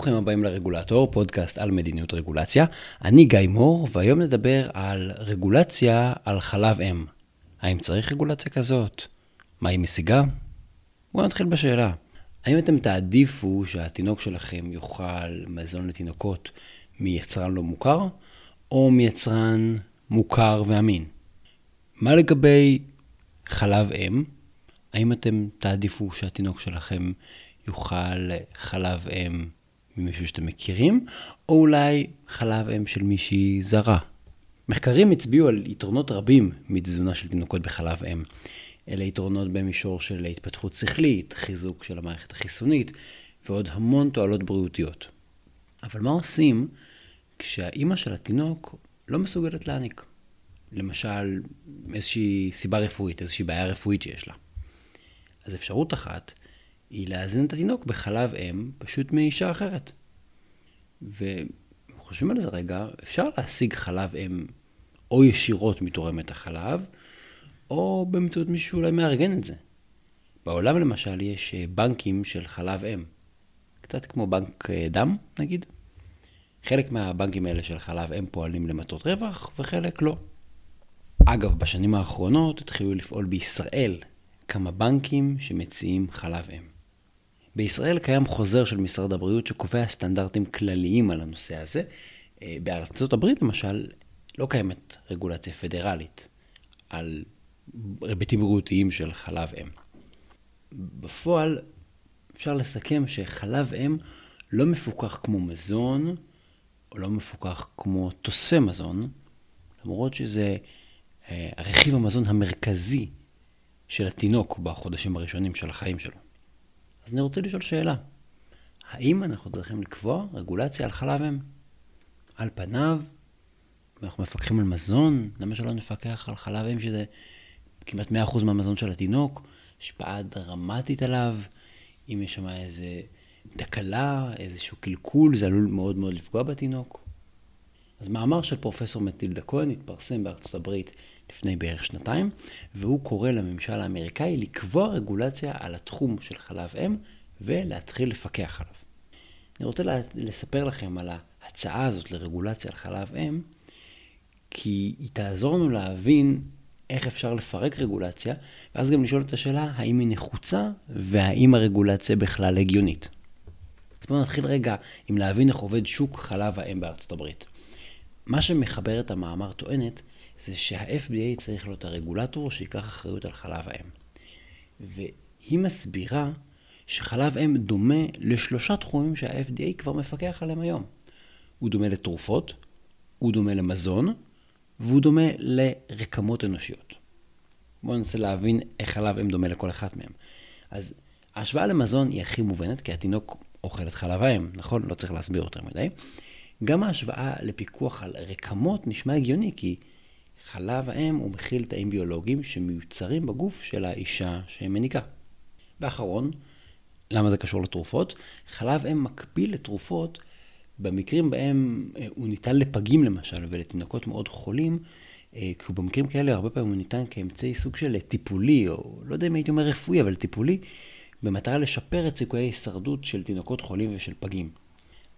ברוכים הבאים לרגולטור, פודקאסט על מדיניות רגולציה. אני גיא מור, והיום נדבר על רגולציה על חלב אם. האם צריך רגולציה כזאת? מה היא משיגה? בואו נתחיל בשאלה. האם אתם תעדיפו שהתינוק שלכם יאכל מזון לתינוקות מיצרן לא מוכר, או מיצרן מוכר ואמין? מה לגבי חלב אם? האם אתם תעדיפו שהתינוק שלכם יאכל חלב אם ממישהו שאתם מכירים, או אולי חלב אם של מישהי זרה. מחקרים הצביעו על יתרונות רבים מתזונה של תינוקות בחלב אם. אלה יתרונות במישור של התפתחות שכלית, חיזוק של המערכת החיסונית ועוד המון תועלות בריאותיות. אבל מה עושים כשהאימא של התינוק לא מסוגלת להעניק? למשל, איזושהי סיבה רפואית, איזושהי בעיה רפואית שיש לה. אז אפשרות אחת היא להזין את התינוק בחלב אם פשוט מאישה אחרת. וחושבים על זה רגע, אפשר להשיג חלב אם או ישירות מתורמת החלב, או באמצעות מישהו שאולי מארגן את זה. בעולם למשל יש אה, בנקים של חלב אם. קצת כמו בנק אה, דם, נגיד. חלק מהבנקים האלה של חלב אם פועלים למטרות רווח, וחלק לא. אגב, בשנים האחרונות התחילו לפעול בישראל כמה בנקים שמציעים חלב אם. בישראל קיים חוזר של משרד הבריאות שקובע סטנדרטים כלליים על הנושא הזה. אה, בארצות הברית למשל לא קיימת רגולציה פדרלית על היבטים בריאותיים של חלב אם. בפועל אפשר לסכם שחלב אם לא מפוקח כמו מזון, או לא מפוקח כמו תוספי מזון, למרות שזה אה, הרכיב המזון המרכזי של התינוק בחודשים הראשונים של החיים שלו. אז אני רוצה לשאול שאלה. האם אנחנו צריכים לקבוע רגולציה על חלב אם? על פניו, אנחנו מפקחים על מזון, למה שלא נפקח על חלב אם שזה כמעט 100% מהמזון של התינוק, השפעה דרמטית עליו, אם יש שם איזה תקלה, איזשהו קלקול, זה עלול מאוד מאוד לפגוע בתינוק. אז מאמר של פרופסור מטילדה כהן התפרסם בארצות הברית לפני בערך שנתיים, והוא קורא לממשל האמריקאי לקבוע רגולציה על התחום של חלב אם ולהתחיל לפקח עליו. אני רוצה לספר לכם על ההצעה הזאת לרגולציה על חלב אם, כי היא תעזור לנו להבין איך אפשר לפרק רגולציה, ואז גם לשאול את השאלה האם היא נחוצה והאם הרגולציה בכלל הגיונית. אז בואו נתחיל רגע עם להבין איך עובד שוק חלב האם בארצות הברית. מה שמחבר את המאמר טוענת זה שה-FDA צריך להיות הרגולטור שיקח אחריות על חלב האם. והיא מסבירה שחלב אם דומה לשלושה תחומים שה-FDA כבר מפקח עליהם היום. הוא דומה לתרופות, הוא דומה למזון, והוא דומה לרקמות אנושיות. בואו ננסה להבין איך חלב אם דומה לכל אחת מהם. אז ההשוואה למזון היא הכי מובנת, כי התינוק אוכל את חלב האם, נכון? לא צריך להסביר יותר מדי. גם ההשוואה לפיקוח על רקמות נשמע הגיוני, כי חלב האם הוא מכיל תאים ביולוגיים שמיוצרים בגוף של האישה שמניקה. ואחרון, למה זה קשור לתרופות? חלב אם מקביל לתרופות במקרים בהם אה, הוא ניתן לפגים למשל ולתינוקות מאוד חולים, אה, כי במקרים כאלה הרבה פעמים הוא ניתן כאמצעי סוג של טיפולי, או לא יודע אם הייתי אומר רפואי, אבל טיפולי, במטרה לשפר את סיכויי ההישרדות של תינוקות חולים ושל פגים.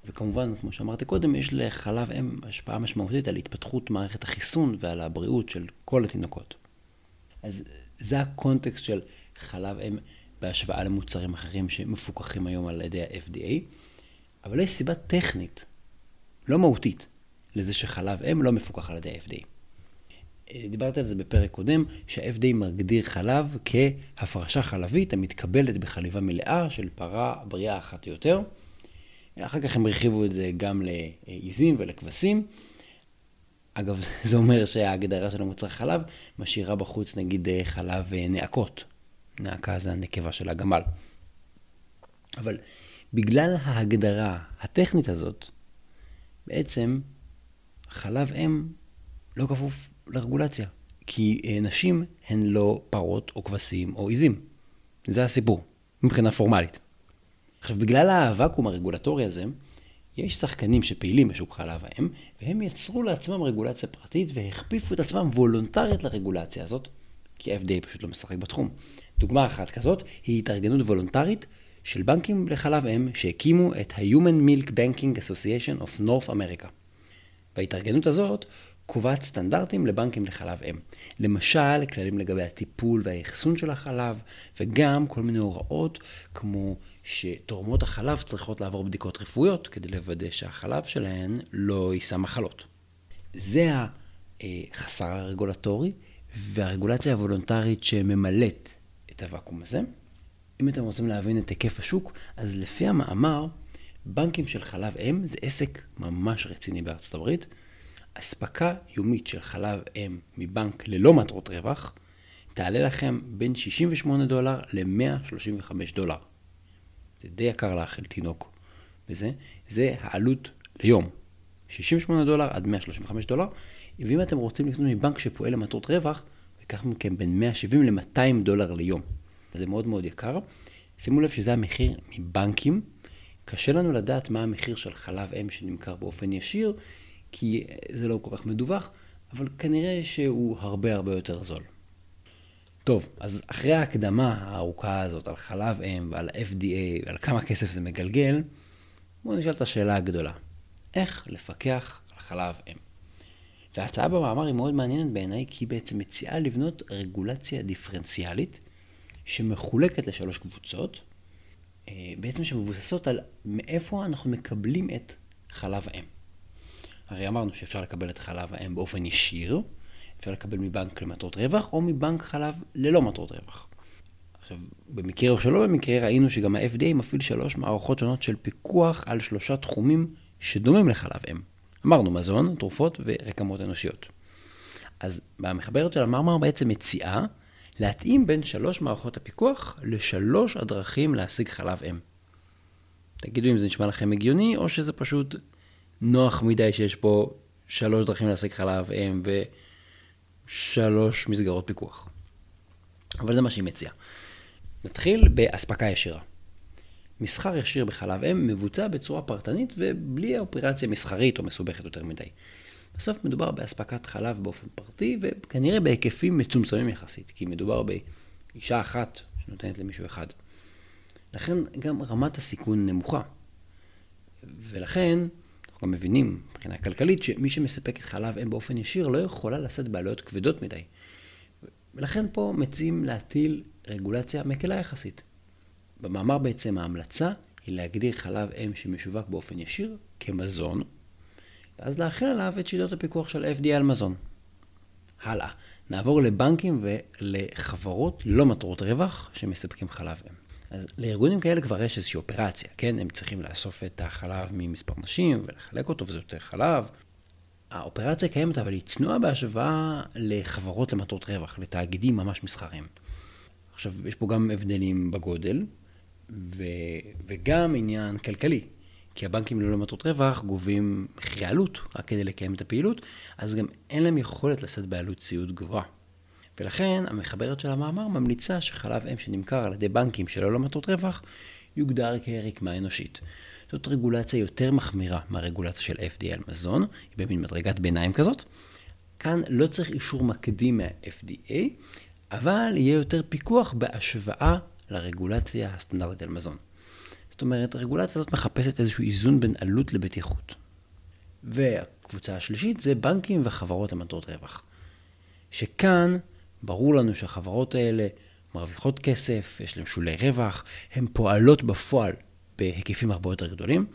וכמובן, כמו שאמרתי קודם, יש לחלב אם השפעה משמעותית על התפתחות מערכת החיסון ועל הבריאות של כל התינוקות. אז זה הקונטקסט של חלב אם בהשוואה למוצרים אחרים שמפוקחים היום על ידי ה-FDA, אבל יש סיבה טכנית, לא מהותית, לזה שחלב אם לא מפוקח על ידי ה-FDA. דיברתי על זה בפרק קודם, שה-FDA מגדיר חלב כהפרשה חלבית המתקבלת בחליבה מלאה של פרה בריאה אחת או יותר. אחר כך הם הרחיבו את זה גם לעיזים ולכבשים. אגב, זה אומר שההגדרה של המוצר חלב משאירה בחוץ נגיד חלב נעקות. נעקה זה הנקבה של הגמל. אבל בגלל ההגדרה הטכנית הזאת, בעצם חלב אם לא כפוף לרגולציה. כי נשים הן לא פרות או כבשים או עיזים. זה הסיפור, מבחינה פורמלית. עכשיו, בגלל הוואקום הרגולטורי הזה, יש שחקנים שפעילים בשוק חלב האם, והם יצרו לעצמם רגולציה פרטית והכפיפו את עצמם וולונטרית לרגולציה הזאת, כי ה-FDA פשוט לא משחק בתחום. דוגמה אחת כזאת היא התארגנות וולונטרית של בנקים לחלב אם שהקימו את ה-Human Milk Banking Association of North America. וההתארגנות הזאת קובעת סטנדרטים לבנקים לחלב אם. למשל, כללים לגבי הטיפול והאחסון של החלב, וגם כל מיני הוראות כמו שתורמות החלב צריכות לעבור בדיקות רפואיות כדי לוודא שהחלב שלהן לא יישא מחלות. זה החסר הרגולטורי והרגולציה הוולונטרית שממלאת את הוואקום הזה. אם אתם רוצים להבין את היקף השוק, אז לפי המאמר, בנקים של חלב אם זה עסק ממש רציני בארצות הברית. אספקה יומית של חלב אם מבנק ללא מטרות רווח, תעלה לכם בין 68 דולר ל-135 דולר. זה די יקר לאכיל תינוק וזה, זה העלות ליום. 68 דולר עד 135 דולר, ואם אתם רוצים לקנות מבנק שפועל למטרות רווח, ייקח מכם בין 170 ל-200 דולר ליום. זה מאוד מאוד יקר. שימו לב שזה המחיר מבנקים. קשה לנו לדעת מה המחיר של חלב אם שנמכר באופן ישיר, כי זה לא כל כך מדווח, אבל כנראה שהוא הרבה הרבה יותר זול. טוב, אז אחרי ההקדמה הארוכה הזאת על חלב אם ועל ה-FDA ועל כמה כסף זה מגלגל, בואו נשאל את השאלה הגדולה. איך לפקח על חלב אם? וההצעה במאמר היא מאוד מעניינת בעיניי, כי היא בעצם מציעה לבנות רגולציה דיפרנציאלית, שמחולקת לשלוש קבוצות, אה, בעצם שמבוססות על מאיפה אנחנו מקבלים את חלב האם. הרי אמרנו שאפשר לקבל את חלב האם באופן ישיר, אפשר לקבל מבנק למטרות רווח, או מבנק חלב ללא מטרות רווח. עכשיו, במקרה או שלא במקרה, ראינו שגם ה-FDA מפעיל שלוש מערכות שונות של פיקוח על שלושה תחומים שדומים לחלב אם. אמרנו מזון, תרופות ורקמות אנושיות. אז במחברת של המאמר בעצם מציעה להתאים בין שלוש מערכות הפיקוח לשלוש הדרכים להשיג חלב אם. תגידו אם זה נשמע לכם הגיוני, או שזה פשוט נוח מדי שיש פה שלוש דרכים להשיג חלב אם ושלוש מסגרות פיקוח. אבל זה מה שהיא מציעה. נתחיל באספקה ישירה. מסחר ישיר בחלב אם מבוצע בצורה פרטנית ובלי אופרציה מסחרית או מסובכת יותר מדי. בסוף מדובר באספקת חלב באופן פרטי וכנראה בהיקפים מצומצמים יחסית, כי מדובר באישה אחת שנותנת למישהו אחד. לכן גם רמת הסיכון נמוכה. ולכן גם מבינים מבחינה כלכלית שמי שמספק את חלב אם באופן ישיר לא יכולה לשאת בעלויות כבדות מדי. ולכן פה מציעים להטיל רגולציה מקלה יחסית. במאמר בעצם ההמלצה היא להגדיר חלב אם שמשווק באופן ישיר כמזון, ואז להכיל עליו את שיטות הפיקוח של FDA על מזון. הלאה, נעבור לבנקים ולחברות לא מטרות רווח שמספקים חלב אם. אז לארגונים כאלה כבר יש איזושהי אופרציה, כן? הם צריכים לאסוף את החלב ממספר נשים ולחלק אותו וזה יותר חלב. האופרציה קיימת אבל היא צנועה בהשוואה לחברות למטרות רווח, לתאגידים ממש מסחריים. עכשיו, יש פה גם הבדלים בגודל, ו, וגם עניין כלכלי. כי הבנקים ללא מטרות רווח גובים מחירי עלות רק כדי לקיים את הפעילות, אז גם אין להם יכולת לשאת בעלות ציוד גבוהה. ולכן המחברת של המאמר ממליצה שחלב אם שנמכר על ידי בנקים שללא מטרות רווח יוגדר כרקמה אנושית. זאת רגולציה יותר מחמירה מהרגולציה של FDA על מזון, היא במין מדרגת ביניים כזאת. כאן לא צריך אישור מקדים מה-FDA, אבל יהיה יותר פיקוח בהשוואה לרגולציה הסטנדרטית על מזון. זאת אומרת, הרגולציה הזאת מחפשת איזשהו איזון בין עלות לבטיחות. והקבוצה השלישית זה בנקים וחברות למטרות רווח. שכאן ברור לנו שהחברות האלה מרוויחות כסף, יש להן שולי רווח, הן פועלות בפועל בהיקפים הרבה יותר גדולים,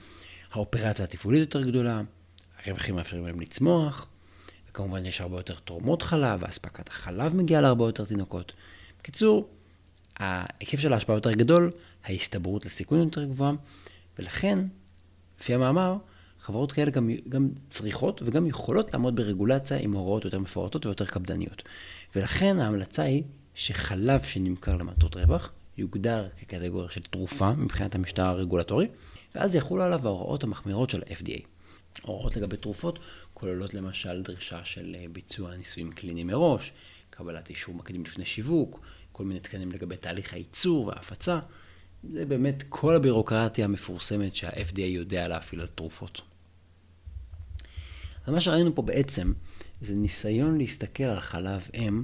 האופרציה התפעולית יותר גדולה, הרווחים מאפשרים להם לצמוח, וכמובן יש הרבה יותר תורמות חלב, ואספקת החלב מגיעה להרבה יותר תינוקות. בקיצור, ההיקף של ההשפעה יותר גדול, ההסתברות לסיכון יותר גבוהה, ולכן, לפי המאמר, חברות כאלה גם, גם צריכות וגם יכולות לעמוד ברגולציה עם הוראות יותר מפורטות ויותר קפדניות. ולכן ההמלצה היא שחלב שנמכר למטות רווח יוגדר כקטגוריה של תרופה מבחינת המשטר הרגולטורי, ואז יחולו עליו ההוראות המחמירות של ה-FDA. הוראות לגבי תרופות כוללות למשל דרישה של אה, ביצוע ניסויים קליניים מראש, קבלת אישור מקדים לפני שיווק, כל מיני תקנים לגבי תהליך הייצור וההפצה. זה באמת כל הבירוקרטיה המפורסמת שה-FDA יודע להפעיל על תרופות. אז מה שראינו פה בעצם זה ניסיון להסתכל על חלב אם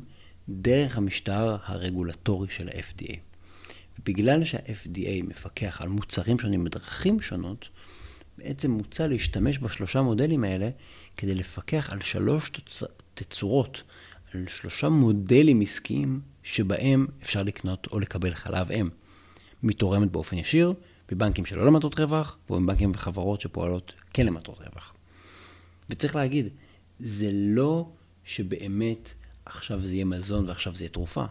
דרך המשטר הרגולטורי של ה-FDA. בגלל שה-FDA מפקח על מוצרים שונים בדרכים שונות, בעצם מוצע להשתמש בשלושה מודלים האלה כדי לפקח על שלוש תצ... תצורות, על שלושה מודלים עסקיים שבהם אפשר לקנות או לקבל חלב אם. מתורמת באופן ישיר, בבנקים שלא למטרות רווח, ובבנקים וחברות שפועלות כן למטרות רווח. וצריך להגיד, זה לא שבאמת עכשיו זה יהיה מזון ועכשיו זה יהיה תרופה.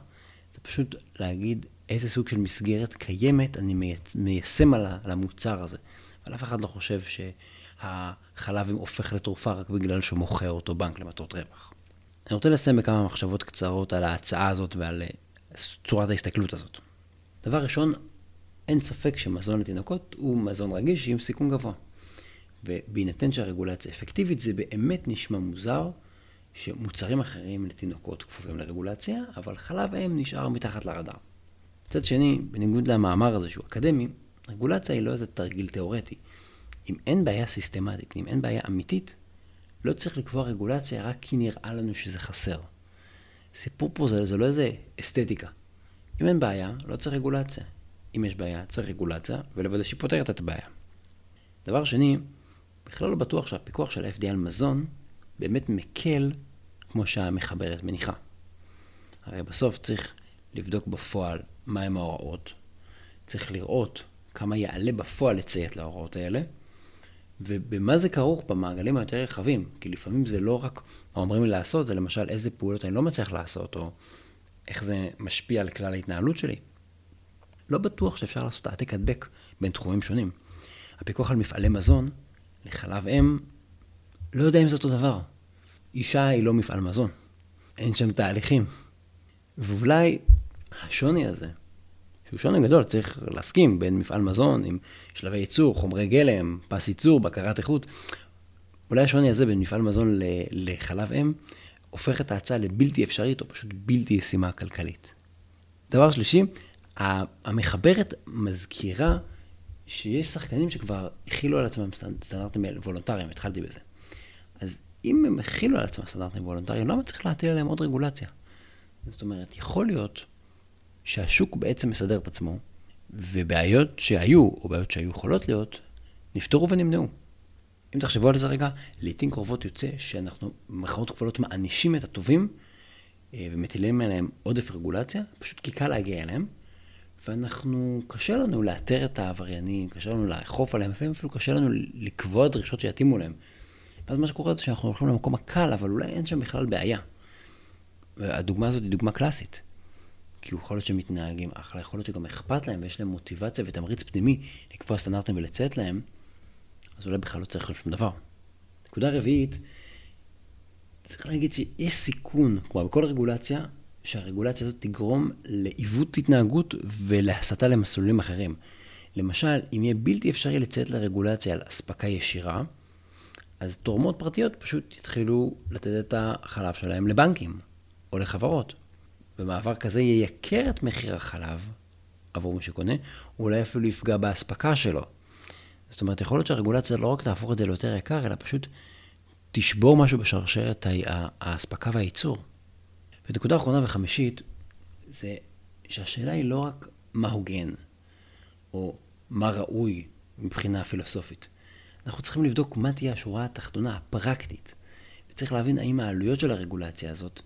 זה פשוט להגיד איזה סוג של מסגרת קיימת אני מיישם על המוצר הזה. אבל אף אחד לא חושב שהחלב הופך לתרופה רק בגלל שהוא מוכר אותו בנק למטרות רווח. אני רוצה לסיים בכמה מחשבות קצרות על ההצעה הזאת ועל צורת ההסתכלות הזאת. דבר ראשון, אין ספק שמזון לתינוקות הוא מזון רגיש עם סיכון גבוה. ובהינתן שהרגולציה אפקטיבית, זה באמת נשמע מוזר שמוצרים אחרים לתינוקות כפופים לרגולציה, אבל חלב אם נשאר מתחת לרדאר. מצד שני, בניגוד למאמר הזה שהוא אקדמי, רגולציה היא לא איזה תרגיל תיאורטי. אם אין בעיה סיסטמטית, אם אין בעיה אמיתית, לא צריך לקבוע רגולציה רק כי נראה לנו שזה חסר. סיפור פה זה, זה לא איזה אסתטיקה. אם אין בעיה, לא צריך רגולציה. אם יש בעיה, צריך רגולציה, ולוודא שהיא פותרת את הבעיה. דבר שני, בכלל לא בטוח שהפיקוח של ה-FDA על מזון באמת מקל כמו שהמחברת מניחה. הרי בסוף צריך לבדוק בפועל מהם ההוראות, צריך לראות כמה יעלה בפועל לציית להוראות האלה, ובמה זה כרוך במעגלים היותר רחבים, כי לפעמים זה לא רק מה אומרים לי לעשות, זה למשל איזה פעולות אני לא מצליח לעשות, או איך זה משפיע על כלל ההתנהלות שלי. לא בטוח שאפשר לעשות העתק הדבק בין תחומים שונים. הפיקוח על מפעלי מזון לחלב אם, לא יודע אם זה אותו דבר. אישה היא לא מפעל מזון. אין שם תהליכים. ואולי השוני הזה, שהוא שוני גדול, צריך להסכים בין מפעל מזון עם שלבי ייצור, חומרי גלם, פס ייצור, בקרת איכות. אולי השוני הזה בין מפעל מזון לחלב אם, הופך את ההצעה לבלתי אפשרית או פשוט בלתי ישימה כלכלית. דבר שלישי, המחברת מזכירה שיש שחקנים שכבר הכילו על עצמם סטנדרטים וולונטריים, התחלתי בזה. אז אם הם הכילו על עצמם סטנדרטים וולונטריים, למה צריך להטיל עליהם עוד רגולציה? זאת אומרת, יכול להיות שהשוק בעצם מסדר את עצמו, ובעיות שהיו, או בעיות שהיו יכולות להיות, נפתרו ונמנעו. אם תחשבו על זה רגע, לעיתים קרובות יוצא שאנחנו, במרכאות כפולות, מענישים את הטובים, אה, ומטילים עליהם עודף רגולציה, פשוט כי קל להגיע אליהם, ואנחנו, קשה לנו לאתר את העבריינים, קשה לנו לאכוף עליהם, לפעמים אפילו קשה לנו לקבוע דרישות שיתאימו להם. ואז מה שקורה זה שאנחנו הולכים למקום הקל, אבל אולי אין שם בכלל בעיה. והדוגמה הזאת היא דוגמה קלאסית. כי יכול להיות שהם מתנהגים אחלה, יכול להיות שגם אכפת להם ויש להם מוטיבציה ותמריץ פנימי לקבוע סטנדרטים ולציית להם, אז אולי בכלל לא צריך להיות שום דבר. נקודה רביעית, צריך להגיד שיש סיכון, כלומר בכל רגולציה, שהרגולציה הזאת תגרום לעיוות התנהגות ולהסתה למסלולים אחרים. למשל, אם יהיה בלתי אפשרי לציית לרגולציה על אספקה ישירה, אז תורמות פרטיות פשוט יתחילו לתת את החלב שלהם לבנקים או לחברות. ומעבר כזה ייקר את מחיר החלב עבור מי שקונה, או אולי אפילו יפגע באספקה שלו. זאת אומרת, יכול להיות שהרגולציה לא רק תהפוך את זה ליותר יקר, אלא פשוט תשבור משהו בשרשרת האספקה והייצור. ונקודה אחרונה וחמישית, זה שהשאלה היא לא רק מה הוגן, או מה ראוי מבחינה פילוסופית. אנחנו צריכים לבדוק מה תהיה השורה התחתונה, הפרקטית. וצריך להבין האם העלויות של הרגולציה הזאת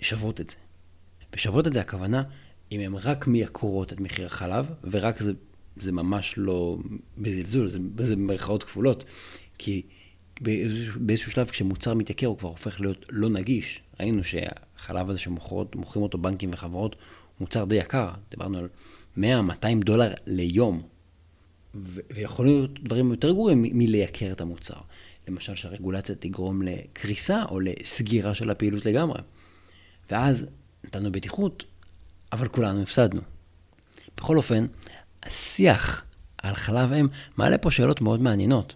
שוות את זה. ושוות את זה הכוונה, אם הן רק מייקרות את מחיר החלב, ורק זה, זה ממש לא בזלזול, זה, זה במרכאות כפולות, כי באיזשהו שלב כשמוצר מתייקר הוא כבר הופך להיות לא נגיש. ראינו שהחלב הזה שמוכרים אותו בנקים וחברות, מוצר די יקר, דיברנו על 100-200 דולר ליום. ויכול להיות דברים יותר גרועים מלייקר את המוצר. למשל שהרגולציה תגרום לקריסה או לסגירה של הפעילות לגמרי. ואז נתנו בטיחות, אבל כולנו הפסדנו. בכל אופן, השיח על חלב אם מעלה פה שאלות מאוד מעניינות.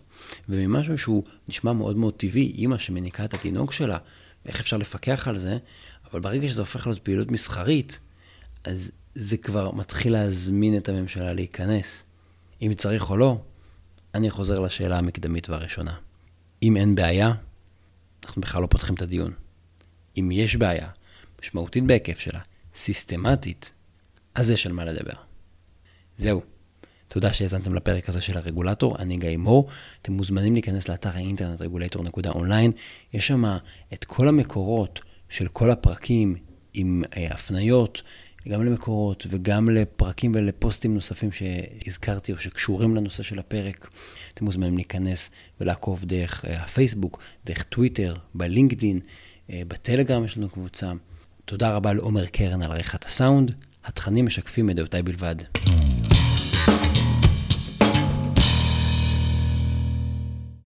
וממשהו שהוא נשמע מאוד מאוד טבעי, אימא שמניקה את התינוק שלה, איך אפשר לפקח על זה, אבל ברגע שזה הופך להיות פעילות מסחרית, אז זה כבר מתחיל להזמין את הממשלה להיכנס. אם צריך או לא, אני חוזר לשאלה המקדמית והראשונה. אם אין בעיה, אנחנו בכלל לא פותחים את הדיון. אם יש בעיה, משמעותית בהיקף שלה, סיסטמטית, אז יש על מה לדבר. זהו. תודה שהאזנתם לפרק הזה של הרגולטור, אני גיא מור. אתם מוזמנים להיכנס לאתר האינטרנט רגולטור.אונליין. יש שם את כל המקורות של כל הפרקים עם אה, הפניות, גם למקורות וגם לפרקים ולפוסטים נוספים שהזכרתי או שקשורים לנושא של הפרק. אתם מוזמנים להיכנס ולעקוב דרך אה, הפייסבוק, דרך טוויטר, בלינקדין, אה, בטלגרם יש לנו קבוצה. תודה רבה לעומר קרן על עריכת הסאונד. התכנים משקפים את דעותיי בלבד.